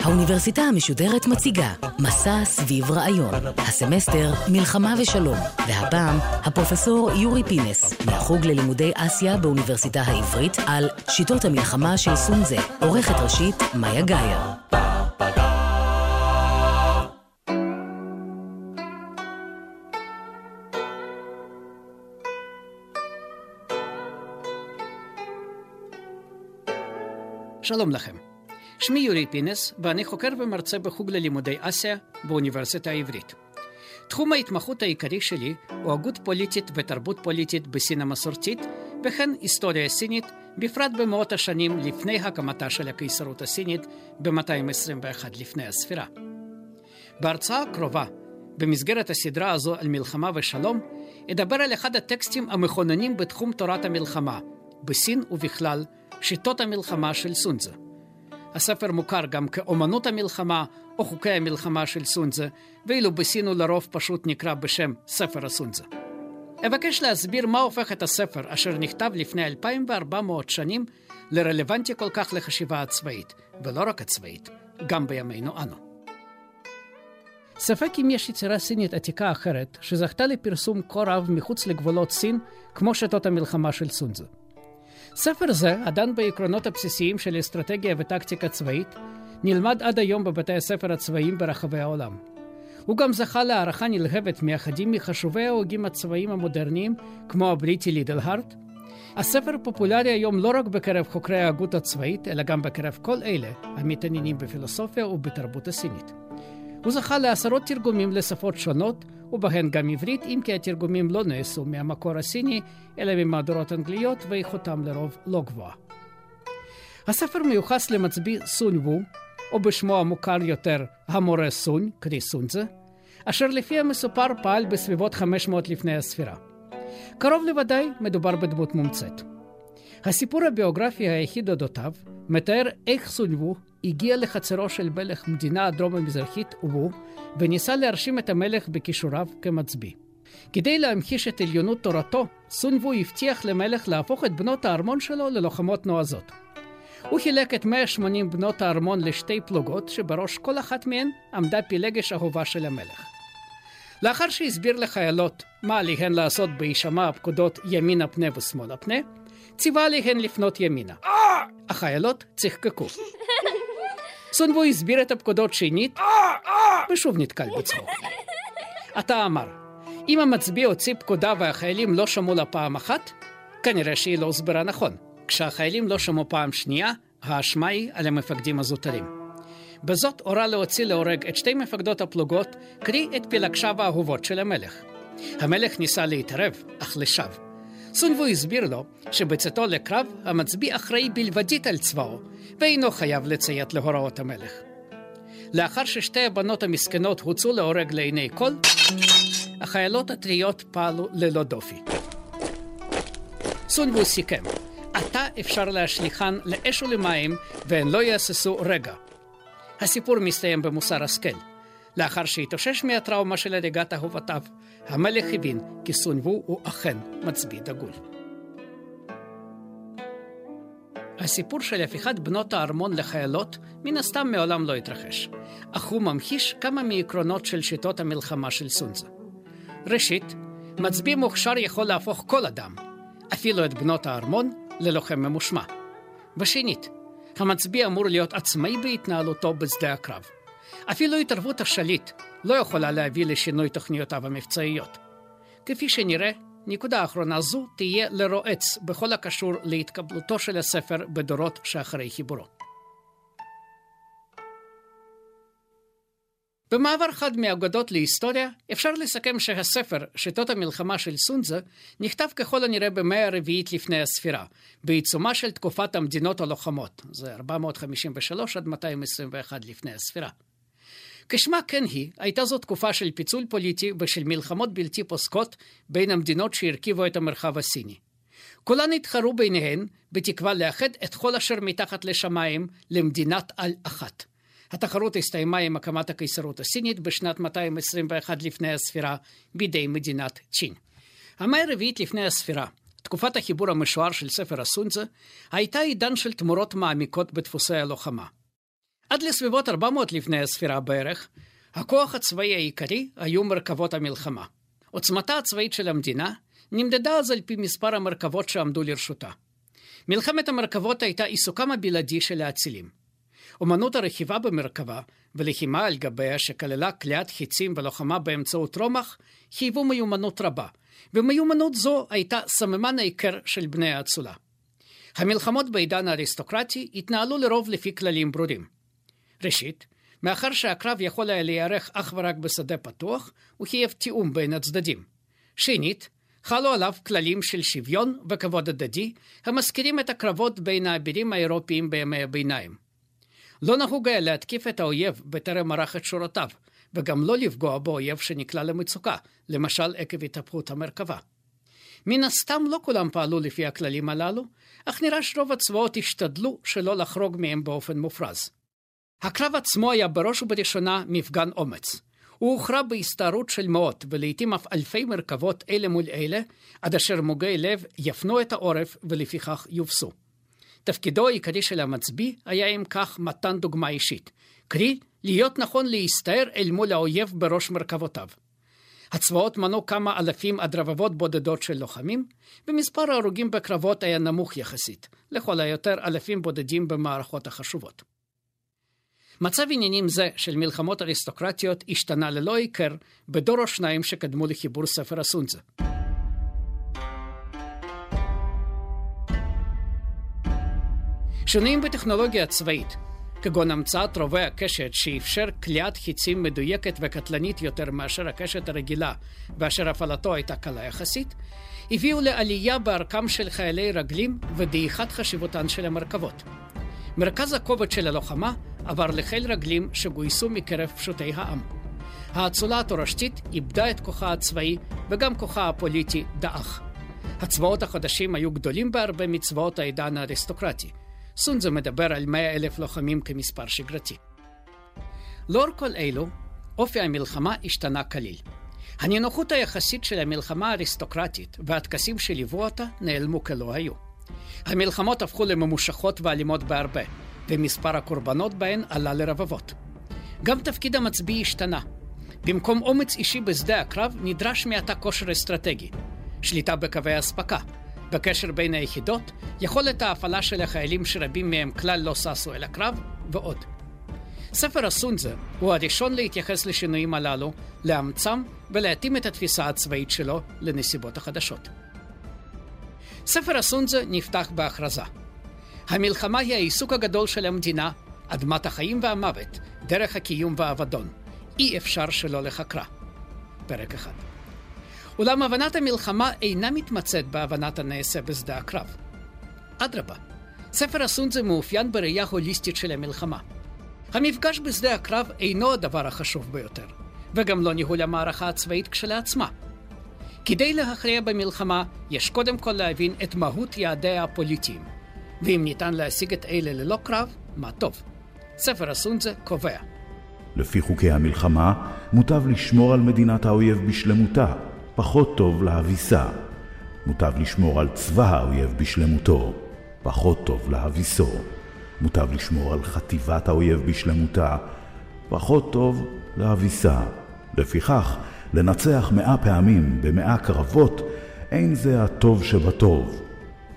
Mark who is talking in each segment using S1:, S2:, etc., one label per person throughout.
S1: האוניברסיטה המשודרת מציגה מסע סביב רעיון. הסמסטר מלחמה ושלום, והפעם הפרופסור יורי פינס מהחוג ללימודי אסיה באוניברסיטה העברית על שיטות המלחמה של סונזה, עורכת ראשית מאיה גאייר.
S2: שלום לכם. שמי יורי פינס, ואני חוקר ומרצה בחוג ללימודי אסיה באוניברסיטה העברית. תחום ההתמחות העיקרי שלי הוא הגות פוליטית ותרבות פוליטית בסין המסורתית, וכן היסטוריה סינית, בפרט במאות השנים לפני הקמתה של הקיסרות הסינית ב-221 לפני הספירה. בהרצאה הקרובה, במסגרת הסדרה הזו על מלחמה ושלום, אדבר על אחד הטקסטים המכוננים בתחום תורת המלחמה, בסין ובכלל, שיטות המלחמה של סונזה. הספר מוכר גם כאומנות המלחמה או חוקי המלחמה של סונזה, ואילו בסין הוא לרוב פשוט נקרא בשם ספר הסונזה. אבקש להסביר מה הופך את הספר, אשר נכתב לפני 2,400 שנים, לרלוונטי כל כך לחשיבה הצבאית, ולא רק הצבאית, גם בימינו אנו. ספק אם יש יצירה סינית עתיקה אחרת שזכתה לפרסום כה רב מחוץ לגבולות סין, כמו שיטות המלחמה של סונזה. ספר זה, הדן בעקרונות הבסיסיים של אסטרטגיה וטקטיקה צבאית, נלמד עד היום בבתי הספר הצבאיים ברחבי העולם. הוא גם זכה להערכה נלהבת מאחדים מחשובי ההוגים הצבאיים המודרניים, כמו הבריטי לידלהארט. הספר פופולרי היום לא רק בקרב חוקרי ההגות הצבאית, אלא גם בקרב כל אלה המתעניינים בפילוסופיה ובתרבות הסינית. הוא זכה לעשרות תרגומים לשפות שונות, ובהן גם עברית, אם כי התרגומים לא נעשו מהמקור הסיני, אלא ממהדורות אנגליות, ואיכותם לרוב לא גבוהה. הספר מיוחס למצביא סון וו, או בשמו המוכר יותר, המורה סון, קרי סונזה, אשר לפי המסופר פעל בסביבות 500 לפני הספירה. קרוב לוודאי מדובר בדמות מומצאת. הסיפור הביוגרפי היחיד אודותיו מתאר איך סון וו הגיע לחצרו של מלך מדינה הדרום-המזרחית וו, וניסה להרשים את המלך בכישוריו כמצביא. כדי להמחיש את עליונות תורתו, סון וו הבטיח למלך להפוך את בנות הארמון שלו ללוחמות נועזות. הוא חילק את 180 בנות הארמון לשתי פלוגות, שבראש כל אחת מהן עמדה פילגש אהובה של המלך. לאחר שהסביר לחיילות מה עליהן לעשות בהישמע הפקודות ימינה פנה ושמאלה פנה, ציווה עליהן לפנות ימינה. החיילות צחקקו. סונבו הסביר את הפקודות שנית, ושוב נתקל בצחוק. אתה אמר, אם המצביא הוציא פקודה והחיילים לא שמעו לה פעם אחת, כנראה שהיא לא הוסברה נכון. כשהחיילים לא שמעו פעם שנייה, האשמה היא על המפקדים הזוטרים. בזאת הורה להוציא להורג את שתי מפקדות הפלוגות, קרי את פילגשיו האהובות של המלך. המלך ניסה להתערב, אך לשווא. סונבו הסביר לו שבצאתו לקרב המצביא אחראי בלבדית על צבאו, ואינו חייב לציית להוראות המלך. לאחר ששתי הבנות המסכנות הוצאו להורג לעיני כל, החיילות הטריות פעלו ללא דופי. סונבו סיכם, עתה אפשר להשליכן לאש ולמים, והן לא יהססו רגע. הסיפור מסתיים במוסר השכל. לאחר שהתאושש מהטראומה של הריגת אהובתיו, המלך הבין כי סונבו הוא אכן מצביא דגול. הסיפור של הפיכת בנות הארמון לחיילות מן הסתם מעולם לא התרחש, אך הוא ממחיש כמה מעקרונות של שיטות המלחמה של סונזה. ראשית, מצביא מוכשר יכול להפוך כל אדם, אפילו את בנות הארמון, ללוחם ממושמע. ושנית, המצביא אמור להיות עצמאי בהתנהלותו בשדה הקרב. אפילו התערבות השליט לא יכולה להביא לשינוי תוכניותיו המבצעיות. כפי שנראה, נקודה אחרונה זו תהיה לרועץ בכל הקשור להתקבלותו של הספר בדורות שאחרי חיבורו. במעבר חד מאגדות להיסטוריה, אפשר לסכם שהספר, שיטות המלחמה של סונזה, נכתב ככל הנראה במאה הרביעית לפני הספירה, בעיצומה של תקופת המדינות הלוחמות, זה 453 עד 221 לפני הספירה. כשמה כן היא, הייתה זו תקופה של פיצול פוליטי ושל מלחמות בלתי פוסקות בין המדינות שהרכיבו את המרחב הסיני. כולן התחרו ביניהן בתקווה לאחד את כל אשר מתחת לשמיים למדינת על אחת. התחרות הסתיימה עם הקמת הקיסרות הסינית בשנת 221 לפני הספירה בידי מדינת צ'ין. המאה הרביעית לפני הספירה, תקופת החיבור המשוער של ספר הסונזה הייתה עידן של תמורות מעמיקות בדפוסי הלוחמה. עד לסביבות 400 לפני הספירה בערך, הכוח הצבאי העיקרי היו מרכבות המלחמה. עוצמתה הצבאית של המדינה נמדדה אז על פי מספר המרכבות שעמדו לרשותה. מלחמת המרכבות הייתה עיסוקם הבלעדי של האצילים. אומנות הרכיבה במרכבה ולחימה על גביה שכללה כליאת חיצים ולוחמה באמצעות רומח, חייבו מיומנות רבה, ומיומנות זו הייתה סממן העיקר של בני האצולה. המלחמות בעידן האריסטוקרטי התנהלו לרוב לפי כללים ברורים. ראשית, מאחר שהקרב יכול היה להיערך אך ורק בשדה פתוח, הוא חייב תיאום בין הצדדים. שנית, חלו עליו כללים של שוויון וכבוד הדדי, המזכירים את הקרבות בין האבירים האירופיים בימי הביניים. לא נהוג היה להתקיף את האויב בטרם ערך את שורותיו, וגם לא לפגוע באויב שנקלע למצוקה, למשל עקב התהפכות המרכבה. מן הסתם לא כולם פעלו לפי הכללים הללו, אך נראה שרוב הצבאות השתדלו שלא לחרוג מהם באופן מופרז. הקרב עצמו היה בראש ובראשונה מפגן אומץ. הוא הוכרע בהסתערות של מאות, ולעיתים אף אלפי מרכבות אלה מול אלה, עד אשר מוגי לב יפנו את העורף ולפיכך יובסו. תפקידו העיקרי של המצביא היה אם כך מתן דוגמה אישית, קרי, להיות נכון להסתער אל מול האויב בראש מרכבותיו. הצבאות מנו כמה אלפים עד רבבות בודדות של לוחמים, ומספר ההרוגים בקרבות היה נמוך יחסית, לכל היותר אלפים בודדים במערכות החשובות. מצב עניינים זה של מלחמות אריסטוקרטיות השתנה ללא היכר בדור או שניים שקדמו לחיבור ספר הסונזה. שינויים בטכנולוגיה הצבאית, כגון המצאת רובה הקשת שאפשר כליאת חיצים מדויקת וקטלנית יותר מאשר הקשת הרגילה, ואשר הפעלתו הייתה קלה יחסית, הביאו לעלייה בערכם של חיילי רגלים ודעיכת חשיבותן של המרכבות. מרכז הכובד של הלוחמה עבר לחיל רגלים שגויסו מקרב פשוטי העם. האצולה התורשתית איבדה את כוחה הצבאי וגם כוחה הפוליטי דעך. הצבאות החדשים היו גדולים בהרבה מצבאות העידן האריסטוקרטי. סונזה מדבר על מאה אלף לוחמים כמספר שגרתי. לאור כל אלו, אופי המלחמה השתנה כליל. הנינוחות היחסית של המלחמה האריסטוקרטית והטקסים שליוו אותה נעלמו כלא היו. המלחמות הפכו לממושכות ואלימות בהרבה, ומספר הקורבנות בהן עלה לרבבות. גם תפקיד המצביא השתנה. במקום אומץ אישי בשדה הקרב נדרש מעתה כושר אסטרטגי, שליטה בקווי אספקה, בקשר בין היחידות, יכולת ההפעלה של החיילים שרבים מהם כלל לא ששו אל הקרב, ועוד. ספר הסונזה הוא הראשון להתייחס לשינויים הללו, לאמצם ולהתאים את התפיסה הצבאית שלו לנסיבות החדשות. ספר הסונזה נפתח בהכרזה. המלחמה היא העיסוק הגדול של המדינה, אדמת החיים והמוות, דרך הקיום והאבדון. אי אפשר שלא לחקרה. פרק אחד. אולם הבנת המלחמה אינה מתמצאת בהבנת הנעשה בשדה הקרב. אדרבה, ספר הסונזה מאופיין בראייה הוליסטית של המלחמה. המפגש בשדה הקרב אינו הדבר החשוב ביותר, וגם לא ניהול המערכה הצבאית כשלעצמה. כדי להכריע במלחמה, יש קודם כל להבין את מהות יעדיה הפוליטיים, ואם ניתן להשיג את אלה ללא קרב, מה טוב. ספר הסונזה קובע.
S3: לפי חוקי המלחמה, מוטב לשמור על מדינת האויב בשלמותה, פחות טוב להביסה. מוטב לשמור על צבא האויב בשלמותו, פחות טוב להביסו. מוטב לשמור על חטיבת האויב בשלמותה, פחות טוב להביסה. לפיכך, לנצח מאה פעמים במאה קרבות, אין זה הטוב שבטוב.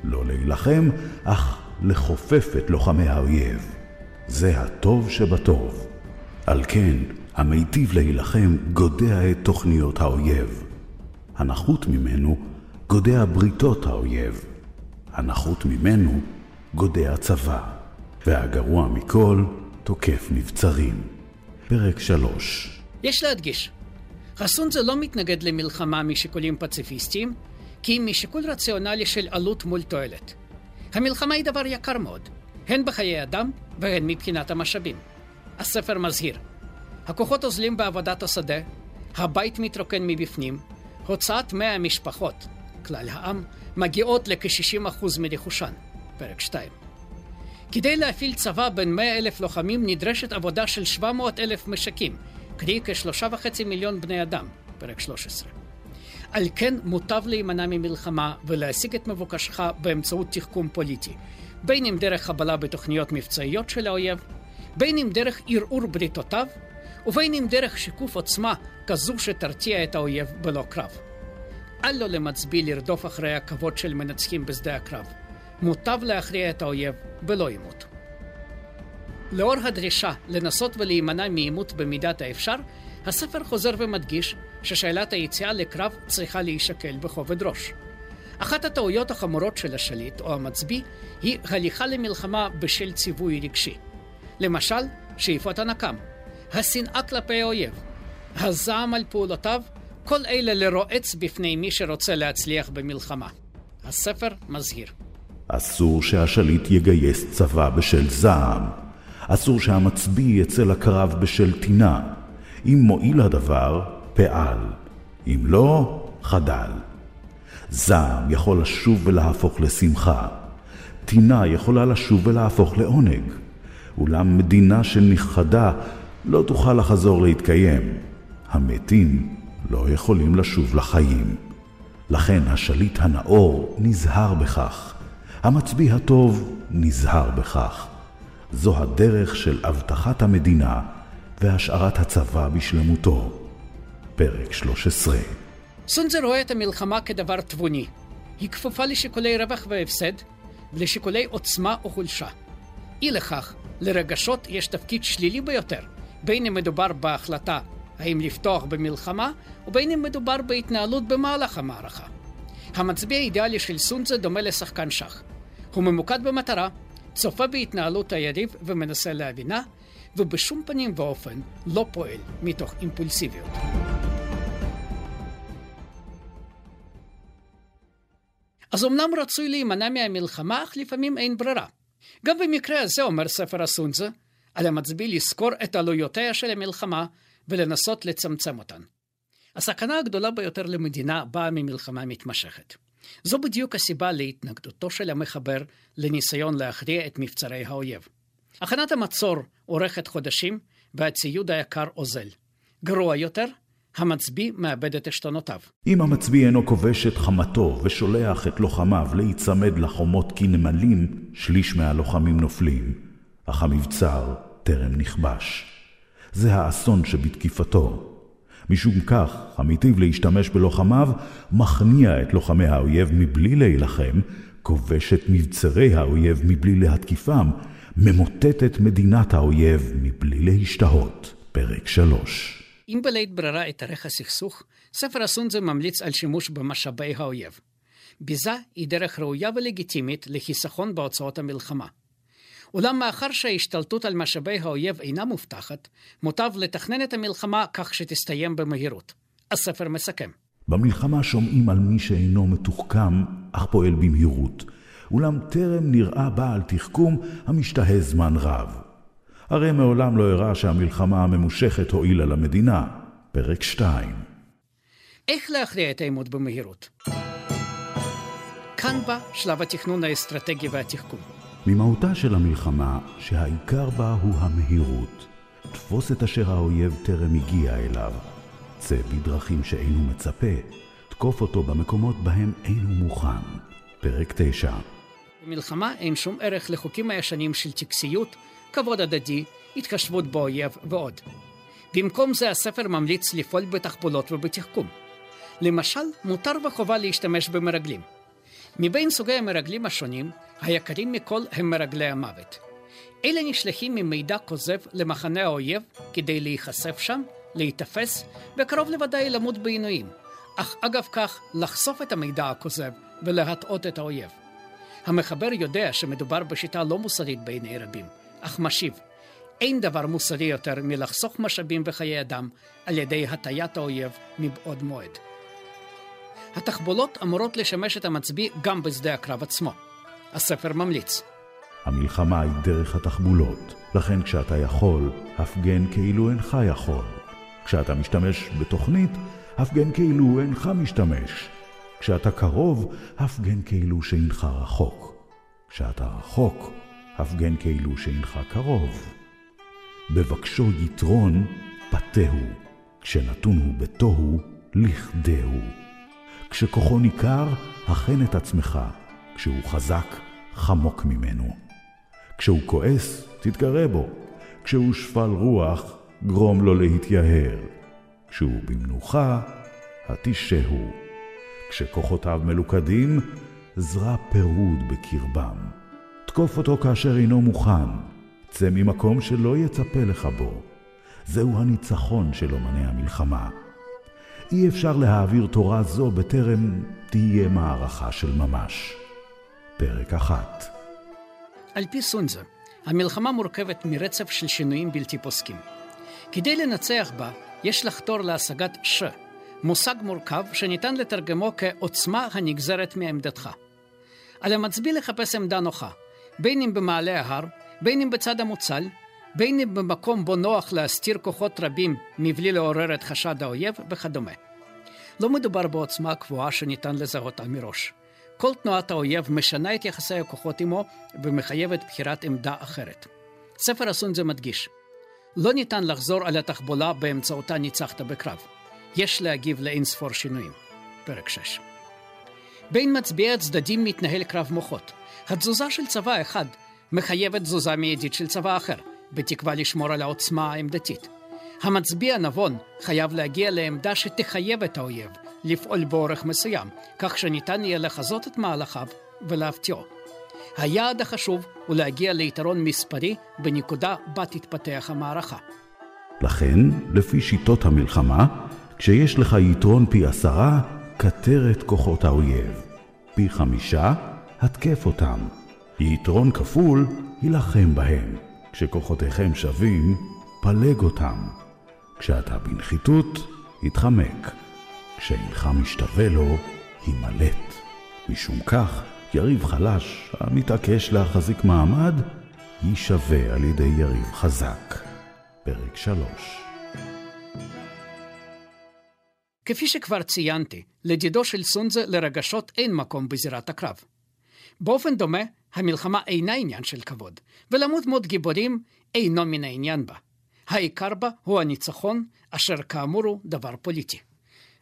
S3: לא להילחם, אך לכופף את לוחמי האויב. זה הטוב שבטוב. על כן, המיטיב להילחם גודע את תוכניות האויב. הנחות ממנו גודע בריתות האויב. הנחות ממנו גודע צבא. והגרוע מכל, תוקף מבצרים. פרק 3
S2: יש להדגיש, חסון זה לא מתנגד למלחמה משיקולים פציפיסטיים, כי משיקול רציונלי של עלות מול תועלת. המלחמה היא דבר יקר מאוד, הן בחיי אדם והן מבחינת המשאבים. הספר מזהיר, הכוחות אוזלים בעבודת השדה, הבית מתרוקן מבפנים, הוצאת מאה המשפחות, כלל העם, מגיעות לכ-60% מרכושן, פרק 2. כדי להפעיל צבא בין 100 אלף לוחמים נדרשת עבודה של 700 אלף משקים, קרי כשלושה וחצי מיליון בני אדם, פרק 13. על כן מוטב להימנע ממלחמה ולהשיג את מבוקשך באמצעות תחכום פוליטי, בין אם דרך חבלה בתוכניות מבצעיות של האויב, בין אם דרך ערעור בריתותיו, ובין אם דרך שיקוף עוצמה כזו שתרתיע את האויב בלא קרב. אל לו למצביא לרדוף אחרי הכבוד של מנצחים בשדה הקרב. מוטב להכריע את האויב בלא עימות. לאור הדרישה לנסות ולהימנע מעימות במידת האפשר, הספר חוזר ומדגיש ששאלת היציאה לקרב צריכה להישקל בכובד ראש. אחת הטעויות החמורות של השליט או המצביא היא הליכה למלחמה בשל ציווי רגשי. למשל, שאיפות הנקם, השנאה כלפי האויב, הזעם על פעולותיו, כל אלה לרועץ בפני מי שרוצה להצליח במלחמה. הספר מזהיר.
S3: אסור שהשליט יגייס צבא בשל זעם. אסור שהמצביא יצא לקרב בשל טינה. אם מועיל הדבר, פעל. אם לא, חדל. זעם יכול לשוב ולהפוך לשמחה. טינה יכולה לשוב ולהפוך לעונג. אולם מדינה שנכחדה לא תוכל לחזור להתקיים. המתים לא יכולים לשוב לחיים. לכן השליט הנאור נזהר בכך. המצביא הטוב נזהר בכך. זו הדרך של אבטחת המדינה והשארת הצבא בשלמותו. פרק 13
S2: סונזר רואה את המלחמה כדבר תבוני. היא כפופה לשיקולי רווח והפסד ולשיקולי עוצמה או חולשה. אי לכך, לרגשות יש תפקיד שלילי ביותר, בין אם מדובר בהחלטה האם לפתוח במלחמה, ובין אם מדובר בהתנהלות במהלך המערכה. המצביע האידיאלי של סונזה דומה לשחקן שח. הוא ממוקד במטרה, צופה בהתנהלות היריב ומנסה להבינה, ובשום פנים ואופן לא פועל מתוך אימפולסיביות. אז אמנם רצוי להימנע מהמלחמה, אך לפעמים אין ברירה. גם במקרה הזה, אומר ספר הסונזה, על המצביא לזכור את עלויותיה של המלחמה ולנסות לצמצם אותן. הסכנה הגדולה ביותר למדינה באה ממלחמה מתמשכת. זו בדיוק הסיבה להתנגדותו של המחבר לניסיון להכריע את מבצרי האויב. הכנת המצור אורכת חודשים והציוד היקר אוזל. גרוע יותר, המצביא מאבד את עשתונותיו.
S3: אם המצביא אינו כובש את חמתו ושולח את לוחמיו להיצמד לחומות כנמלים, שליש מהלוחמים נופלים, אך המבצר טרם נכבש. זה האסון שבתקיפתו. משום כך, המיטיב להשתמש בלוחמיו, מכניע את לוחמי האויב מבלי להילחם, כובש את מבצרי האויב מבלי להתקיפם, ממוטט את מדינת האויב מבלי להשתהות. פרק 3
S2: אם בלית ברירה אתארך הסכסוך, ספר הסונזה ממליץ על שימוש במשאבי האויב. ביזה היא דרך ראויה ולגיטימית לחיסכון בהוצאות המלחמה. אולם מאחר שההשתלטות על משאבי האויב אינה מובטחת, מוטב לתכנן את המלחמה כך שתסתיים במהירות. הספר מסכם.
S3: במלחמה שומעים על מי שאינו מתוחכם, אך פועל במהירות. אולם טרם נראה בעל תחכום המשתהה זמן רב. הרי מעולם לא הראה שהמלחמה הממושכת הועילה למדינה. פרק 2
S2: איך להכריע את העימות במהירות? כאן בא שלב התכנון האסטרטגי והתחכום.
S3: ממהותה של המלחמה, שהעיקר בה הוא המהירות. תפוס את אשר האויב טרם הגיע אליו. צא בדרכים שאינו מצפה. תקוף אותו במקומות בהם אינו מוכן. פרק 9
S2: במלחמה אין שום ערך לחוקים הישנים של טקסיות, כבוד הדדי, התחשבות באויב ועוד. במקום זה הספר ממליץ לפעול בתחבולות ובתחכום. למשל, מותר וחובה להשתמש במרגלים. מבין סוגי המרגלים השונים, היקרים מכל הם מרגלי המוות. אלה נשלחים ממידע כוזב למחנה האויב כדי להיחשף שם, להיתפס, וקרוב לוודאי למות בעינויים, אך אגב כך לחשוף את המידע הכוזב ולהטעות את האויב. המחבר יודע שמדובר בשיטה לא מוסרית בעיני רבים, אך משיב, אין דבר מוסרי יותר מלחסוך משאבים וחיי אדם על ידי הטיית האויב מבעוד מועד. התחבולות אמורות לשמש את המצביא גם בשדה הקרב עצמו. הספר ממליץ.
S3: המלחמה היא דרך התחבולות, לכן כשאתה יכול, הפגן כאילו אינך יכול. כשאתה משתמש בתוכנית, הפגן כאילו אינך משתמש. כשאתה קרוב, הפגן כאילו שאינך רחוק. כשאתה רחוק, הפגן כאילו שאינך קרוב. בבקשו יתרון, פתהו, כשנתון הוא בתוהו, לכדהו. כשכוחו ניכר, הכן את עצמך. כשהוא חזק, חמוק ממנו. כשהוא כועס, תתגרה בו. כשהוא שפל רוח, גרום לו להתייהר. כשהוא במנוחה, התישהו. כשכוחותיו מלוכדים, זרע פירוד בקרבם. תקוף אותו כאשר אינו מוכן, צא ממקום שלא יצפה לך בו. זהו הניצחון של אומני המלחמה. אי אפשר להעביר תורה זו בטרם תהיה מערכה של ממש. פרק אחת
S2: על פי סונזה, המלחמה מורכבת מרצף של שינויים בלתי פוסקים. כדי לנצח בה, יש לחתור להשגת ש, מושג מורכב שניתן לתרגמו כעוצמה הנגזרת מעמדתך. על המצביא לחפש עמדה נוחה, בין אם במעלה ההר, בין אם בצד המוצל, בין אם במקום בו נוח להסתיר כוחות רבים מבלי לעורר את חשד האויב וכדומה. לא מדובר בעוצמה קבועה שניתן לזהותה מראש. כל תנועת האויב משנה את יחסי הכוחות עמו ומחייבת בחירת עמדה אחרת. ספר הסונזה מדגיש, לא ניתן לחזור על התחבולה באמצעותה ניצחת בקרב. יש להגיב לאין ספור שינויים. פרק 6. בין מצביעי הצדדים מתנהל קרב מוחות. התזוזה של צבא אחד מחייבת תזוזה מיידית של צבא אחר, בתקווה לשמור על העוצמה העמדתית. המצביע הנבון חייב להגיע לעמדה שתחייב את האויב לפעול באורך מסוים, כך שניתן יהיה לחזות את מהלכיו ולהפתיעו. היעד החשוב הוא להגיע ליתרון מספרי בנקודה בה תתפתח המערכה.
S3: לכן, לפי שיטות המלחמה, כשיש לך יתרון פי עשרה, כתר את כוחות האויב. פי חמישה, התקף אותם. יתרון כפול, הילחם בהם. כשכוחותיכם שווים, פלג אותם. כשאתה בנחיתות, התחמק. כשאינך משתווה לו, הימלט. משום כך, יריב חלש, המתעקש להחזיק מעמד, יישווה על ידי יריב חזק. פרק 3
S2: כפי שכבר ציינתי, לדידו של סונזה לרגשות אין מקום בזירת הקרב. באופן דומה, המלחמה אינה עניין של כבוד, ולמות מות גיבורים אינו מן העניין בה. העיקר בה הוא הניצחון, אשר כאמור הוא דבר פוליטי.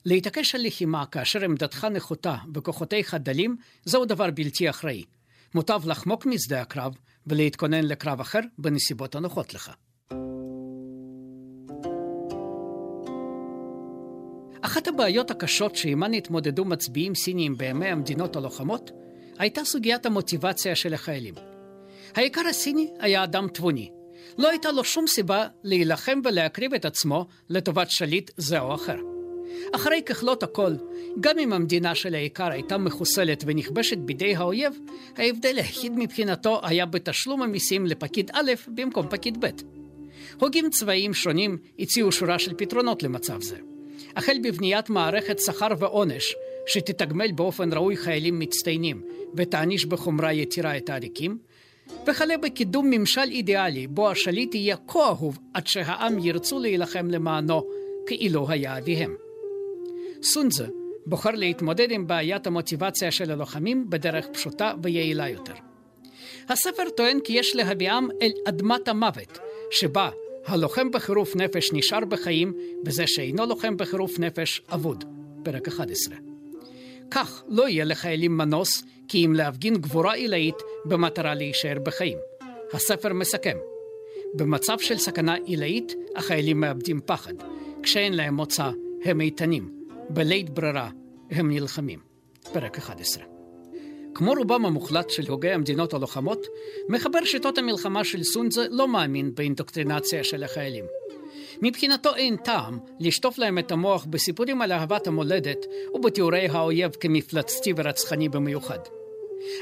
S2: להתעקש על לחימה כאשר עמדתך נחותה וכוחותיך דלים, זהו דבר בלתי אחראי. מוטב לחמוק משדה הקרב ולהתכונן לקרב אחר בנסיבות הנוחות לך. אחת הבעיות הקשות שעימן התמודדו מצביעים סינים בימי המדינות הלוחמות, הייתה סוגיית המוטיבציה של החיילים. האיכר הסיני היה אדם תבוני. לא הייתה לו שום סיבה להילחם ולהקריב את עצמו לטובת שליט זה או אחר. אחרי ככלות הכל, גם אם המדינה של האיכר הייתה מחוסלת ונכבשת בידי האויב, ההבדל היחיד מבחינתו היה בתשלום המיסים לפקיד א' במקום פקיד ב'. הוגים צבאיים שונים הציעו שורה של פתרונות למצב זה. החל בבניית מערכת שכר ועונש, שתתגמל באופן ראוי חיילים מצטיינים ותעניש בחומרה יתירה את העריקים, וכלה בקידום ממשל אידיאלי בו השליט יהיה כה אהוב עד שהעם ירצו להילחם למענו כאילו היה אביהם. סונזה בוחר להתמודד עם בעיית המוטיבציה של הלוחמים בדרך פשוטה ויעילה יותר. הספר טוען כי יש להביאם אל אדמת המוות, שבה הלוחם בחירוף נפש נשאר בחיים, וזה שאינו לוחם בחירוף נפש אבוד. פרק 11. כך לא יהיה לחיילים מנוס כי אם להפגין גבורה עילאית במטרה להישאר בחיים. הספר מסכם במצב של סכנה עילאית, החיילים מאבדים פחד. כשאין להם מוצא, הם איתנים. בלית ברירה, הם נלחמים. פרק 11. כמו רובם המוחלט של הוגי המדינות הלוחמות, מחבר שיטות המלחמה של סונזה לא מאמין באינדוקטרינציה של החיילים. מבחינתו אין טעם לשטוף להם את המוח בסיפורים על אהבת המולדת ובתיאורי האויב כמפלצתי ורצחני במיוחד.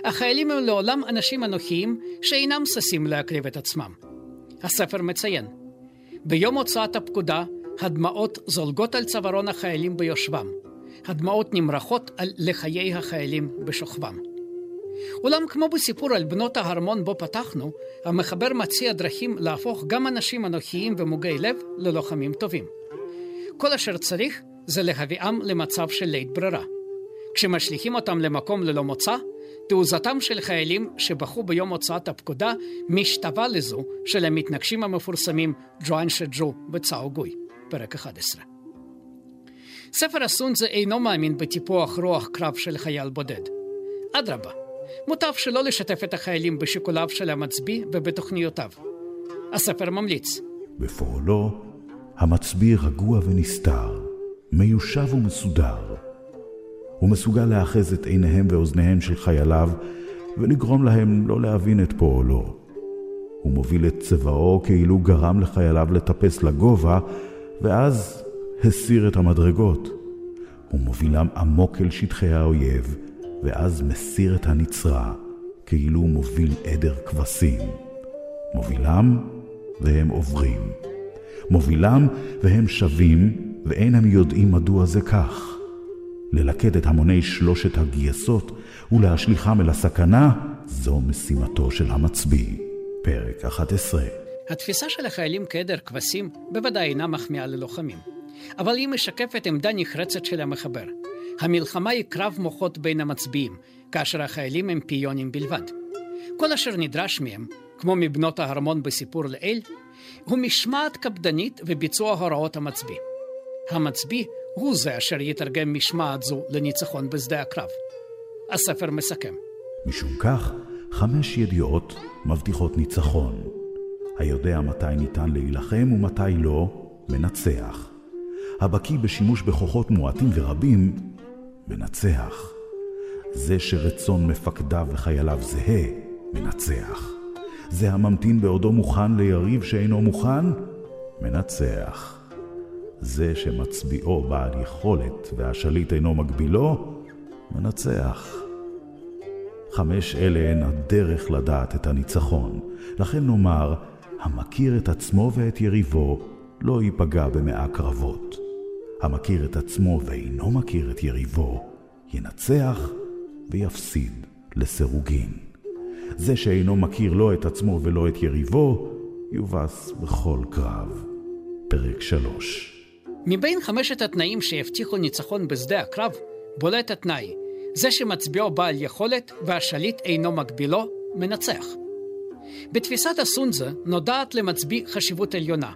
S2: החיילים הם לעולם אנשים אנוכיים שאינם ששים להקריב את עצמם. הספר מציין, ביום הוצאת הפקודה, הדמעות זולגות על צווארון החיילים ביושבם. הדמעות נמרחות על לחיי החיילים בשוכבם. אולם כמו בסיפור על בנות ההרמון בו פתחנו, המחבר מציע דרכים להפוך גם אנשים אנוכיים ומוגי לב ללוחמים טובים. כל אשר צריך זה להביאם למצב של לית ברירה. כשמשליכים אותם למקום ללא מוצא, תעוזתם של חיילים שבחו ביום הוצאת הפקודה משתווה לזו של המתנגשים המפורסמים ג'ואן שג'ו וצאו גוי, פרק 11. ספר הסונזה אינו מאמין בטיפוח רוח קרב של חייל בודד. אדרבה, מוטב שלא לשתף את החיילים בשיקוליו של המצביא ובתוכניותיו. הספר ממליץ.
S3: בפועלו, המצביא רגוע ונסתר, מיושב ומסודר. הוא מסוגל לאחז את עיניהם ואוזניהם של חייליו ולגרום להם לא להבין את פועלו. הוא מוביל את צבאו כאילו גרם לחייליו לטפס לגובה, ואז הסיר את המדרגות. הוא מובילם עמוק אל שטחי האויב, ואז מסיר את הנצרה, כאילו מוביל עדר כבשים. מובילם, והם עוברים. מובילם, והם שבים, ואין הם יודעים מדוע זה כך. ללכד את המוני שלושת הגייסות ולהשליכם אל הסכנה, זו משימתו של המצביא. פרק 11
S2: התפיסה של החיילים כעדר כבשים בוודאי אינה מחמיאה ללוחמים, אבל היא משקפת עמדה נחרצת של המחבר. המלחמה היא קרב מוחות בין המצביעים, כאשר החיילים הם פיונים בלבד. כל אשר נדרש מהם, כמו מבנות הארמון בסיפור לעיל, הוא משמעת קפדנית וביצוע הוראות המצביא. המצביא הוא זה אשר יתרגם משמעת זו לניצחון בשדה הקרב. הספר מסכם.
S3: משום כך, חמש ידיעות מבטיחות ניצחון. היודע מתי ניתן להילחם ומתי לא, מנצח. הבקיא בשימוש בכוחות מועטים ורבים, מנצח. זה שרצון מפקדיו וחייליו זהה, מנצח. זה הממתין בעודו מוכן ליריב שאינו מוכן, מנצח. זה שמצביעו בעל יכולת והשליט אינו מגבילו, מנצח. חמש אלה הן הדרך לדעת את הניצחון. לכן נאמר, המכיר את עצמו ואת יריבו, לא ייפגע במאה קרבות. המכיר את עצמו ואינו מכיר את יריבו, ינצח ויפסיד לסירוגין. זה שאינו מכיר לא את עצמו ולא את יריבו, יובס בכל קרב. פרק 3
S2: מבין חמשת התנאים שהבטיחו ניצחון בשדה הקרב, בולט התנאי, זה שמצביעו בעל יכולת והשליט אינו מגבילו, מנצח. בתפיסת הסונזה נודעת למצביא חשיבות עליונה.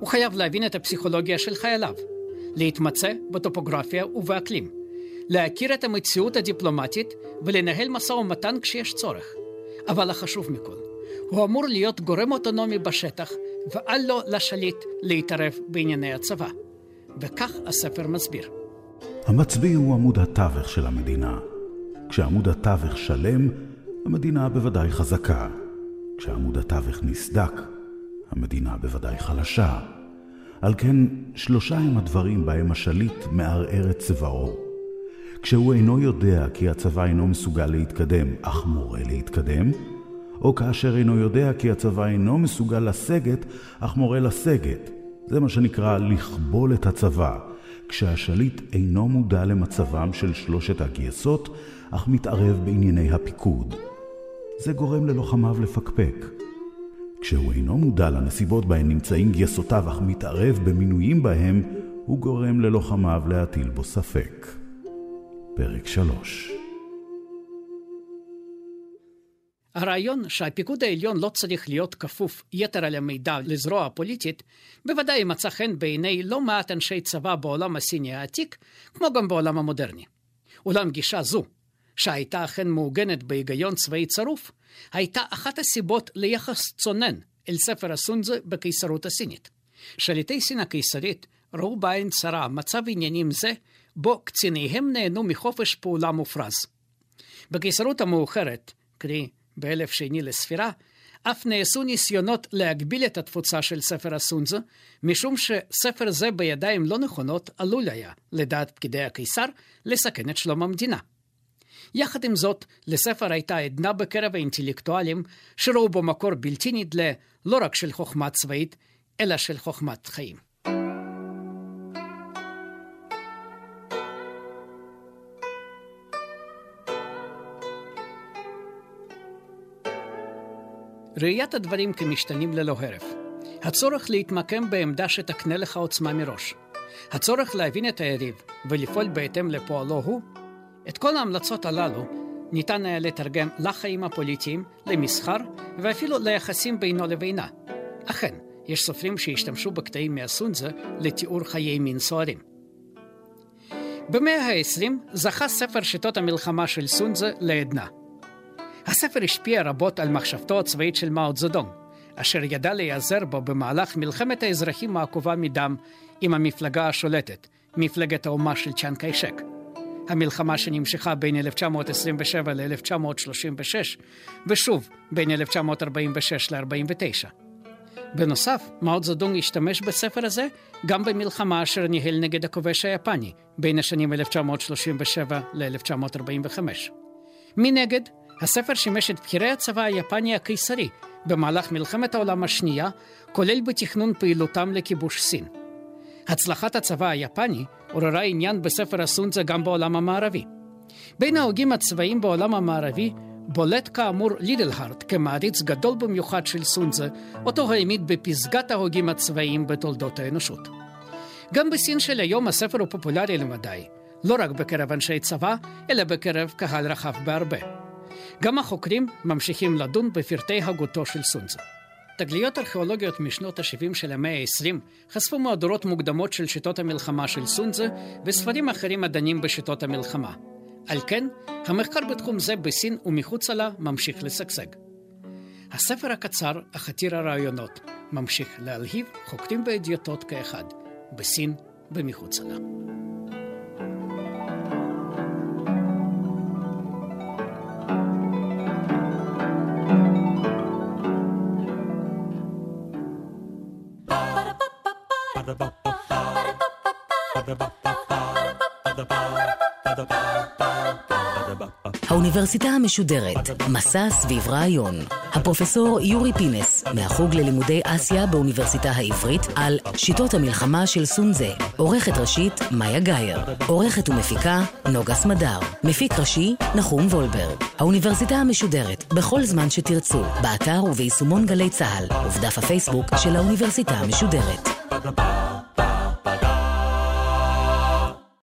S2: הוא חייב להבין את הפסיכולוגיה של חייליו, להתמצא בטופוגרפיה ובאקלים, להכיר את המציאות הדיפלומטית ולנהל משא ומתן כשיש צורך. אבל החשוב מכל, הוא אמור להיות גורם אוטונומי בשטח, ואל לו לשליט להתערב בענייני הצבא. וכך הספר מסביר.
S3: המצביא הוא עמוד התווך של המדינה. כשעמוד התווך שלם, המדינה בוודאי חזקה. כשעמוד התווך נסדק, המדינה בוודאי חלשה. על כן, שלושה הם הדברים בהם השליט מערער את צבאו. כשהוא אינו יודע כי הצבא אינו מסוגל להתקדם, אך מורה להתקדם, או כאשר אינו יודע כי הצבא אינו מסוגל לסגת, אך מורה לסגת. זה מה שנקרא לכבול את הצבא, כשהשליט אינו מודע למצבם של שלושת הגייסות, אך מתערב בענייני הפיקוד. זה גורם ללוחמיו לפקפק. כשהוא אינו מודע לנסיבות בהן נמצאים גייסותיו, אך מתערב במינויים בהם, הוא גורם ללוחמיו להטיל בו ספק. פרק 3
S2: הרעיון שהפיקוד העליון לא צריך להיות כפוף יתר על המידע לזרוע הפוליטית, בוודאי מצא חן בעיני לא מעט אנשי צבא בעולם הסיני העתיק, כמו גם בעולם המודרני. אולם גישה זו, שהייתה אכן מעוגנת בהיגיון צבאי צרוף, הייתה אחת הסיבות ליחס צונן אל ספר הסונזה בקיסרות הסינית. שליטי סין הקיסרית ראו בעין צרה מצב עניינים זה, בו קציניהם נהנו מחופש פעולה מופרז. בקיסרות המאוחרת, קרי באלף שני לספירה, אף נעשו ניסיונות להגביל את התפוצה של ספר הסונזה, משום שספר זה בידיים לא נכונות עלול היה, לדעת פקידי הקיסר, לסכן את שלום המדינה. יחד עם זאת, לספר הייתה עדנה בקרב האינטלקטואלים, שראו בו מקור בלתי נדלה לא רק של חוכמה צבאית, אלא של חוכמת חיים. ראיית הדברים כמשתנים ללא הרף. הצורך להתמקם בעמדה שתקנה לך עוצמה מראש. הצורך להבין את היריב ולפעול בהתאם לפועלו הוא, את כל ההמלצות הללו ניתן היה לתרגם לחיים הפוליטיים, למסחר ואפילו ליחסים בינו לבינה. אכן, יש סופרים שהשתמשו בקטעים מהסונזה לתיאור חיי מין סוערים. במאה ה-20 זכה ספר שיטות המלחמה של סונזה לעדנה. הספר השפיע רבות על מחשבתו הצבאית של מאו צזדונג, אשר ידע להיעזר בו במהלך מלחמת האזרחים העקובה מדם עם המפלגה השולטת, מפלגת האומה של צ'אן קיישק. המלחמה שנמשכה בין 1927 ל-1936, ושוב בין 1946 ל-49. בנוסף, מאו צדונג השתמש בספר הזה גם במלחמה אשר ניהל נגד הכובש היפני בין השנים 1937 ל-1945. מנגד, הספר שימש את בכירי הצבא היפני הקיסרי במהלך מלחמת העולם השנייה, כולל בתכנון פעילותם לכיבוש סין. הצלחת הצבא היפני עוררה עניין בספר הסונזה גם בעולם המערבי. בין ההוגים הצבאיים בעולם המערבי בולט כאמור לידלהארט כמעריץ גדול במיוחד של סונזה, אותו העמיד בפסגת ההוגים הצבאיים בתולדות האנושות. גם בסין של היום הספר הוא פופולרי למדי, לא רק בקרב אנשי צבא, אלא בקרב קהל רחב בהרבה. גם החוקרים ממשיכים לדון בפרטי הגותו של סונזה. תגליות ארכיאולוגיות משנות ה-70 של המאה ה-20 חשפו מהדורות מוקדמות של שיטות המלחמה של סונזה וספרים אחרים הדנים בשיטות המלחמה. על כן, המחקר בתחום זה בסין ומחוצה לה ממשיך לשגשג. הספר הקצר, אך עתיר הרעיונות, ממשיך להלהיב חוקרים ואדיוטות כאחד, בסין ומחוצה לה.
S1: האוניברסיטה המשודרת, מסע סביב רעיון. הפרופסור יורי פינס, מהחוג ללימודי אסיה באוניברסיטה העברית, על שיטות המלחמה של סונזה. עורכת ראשית, מאיה גאייר. עורכת ומפיקה, נוגה סמדר. מפיק ראשי, נחום וולברג. האוניברסיטה המשודרת, בכל זמן שתרצו, באתר וביישומון גלי צה"ל, ובדף הפייסבוק של האוניברסיטה המשודרת.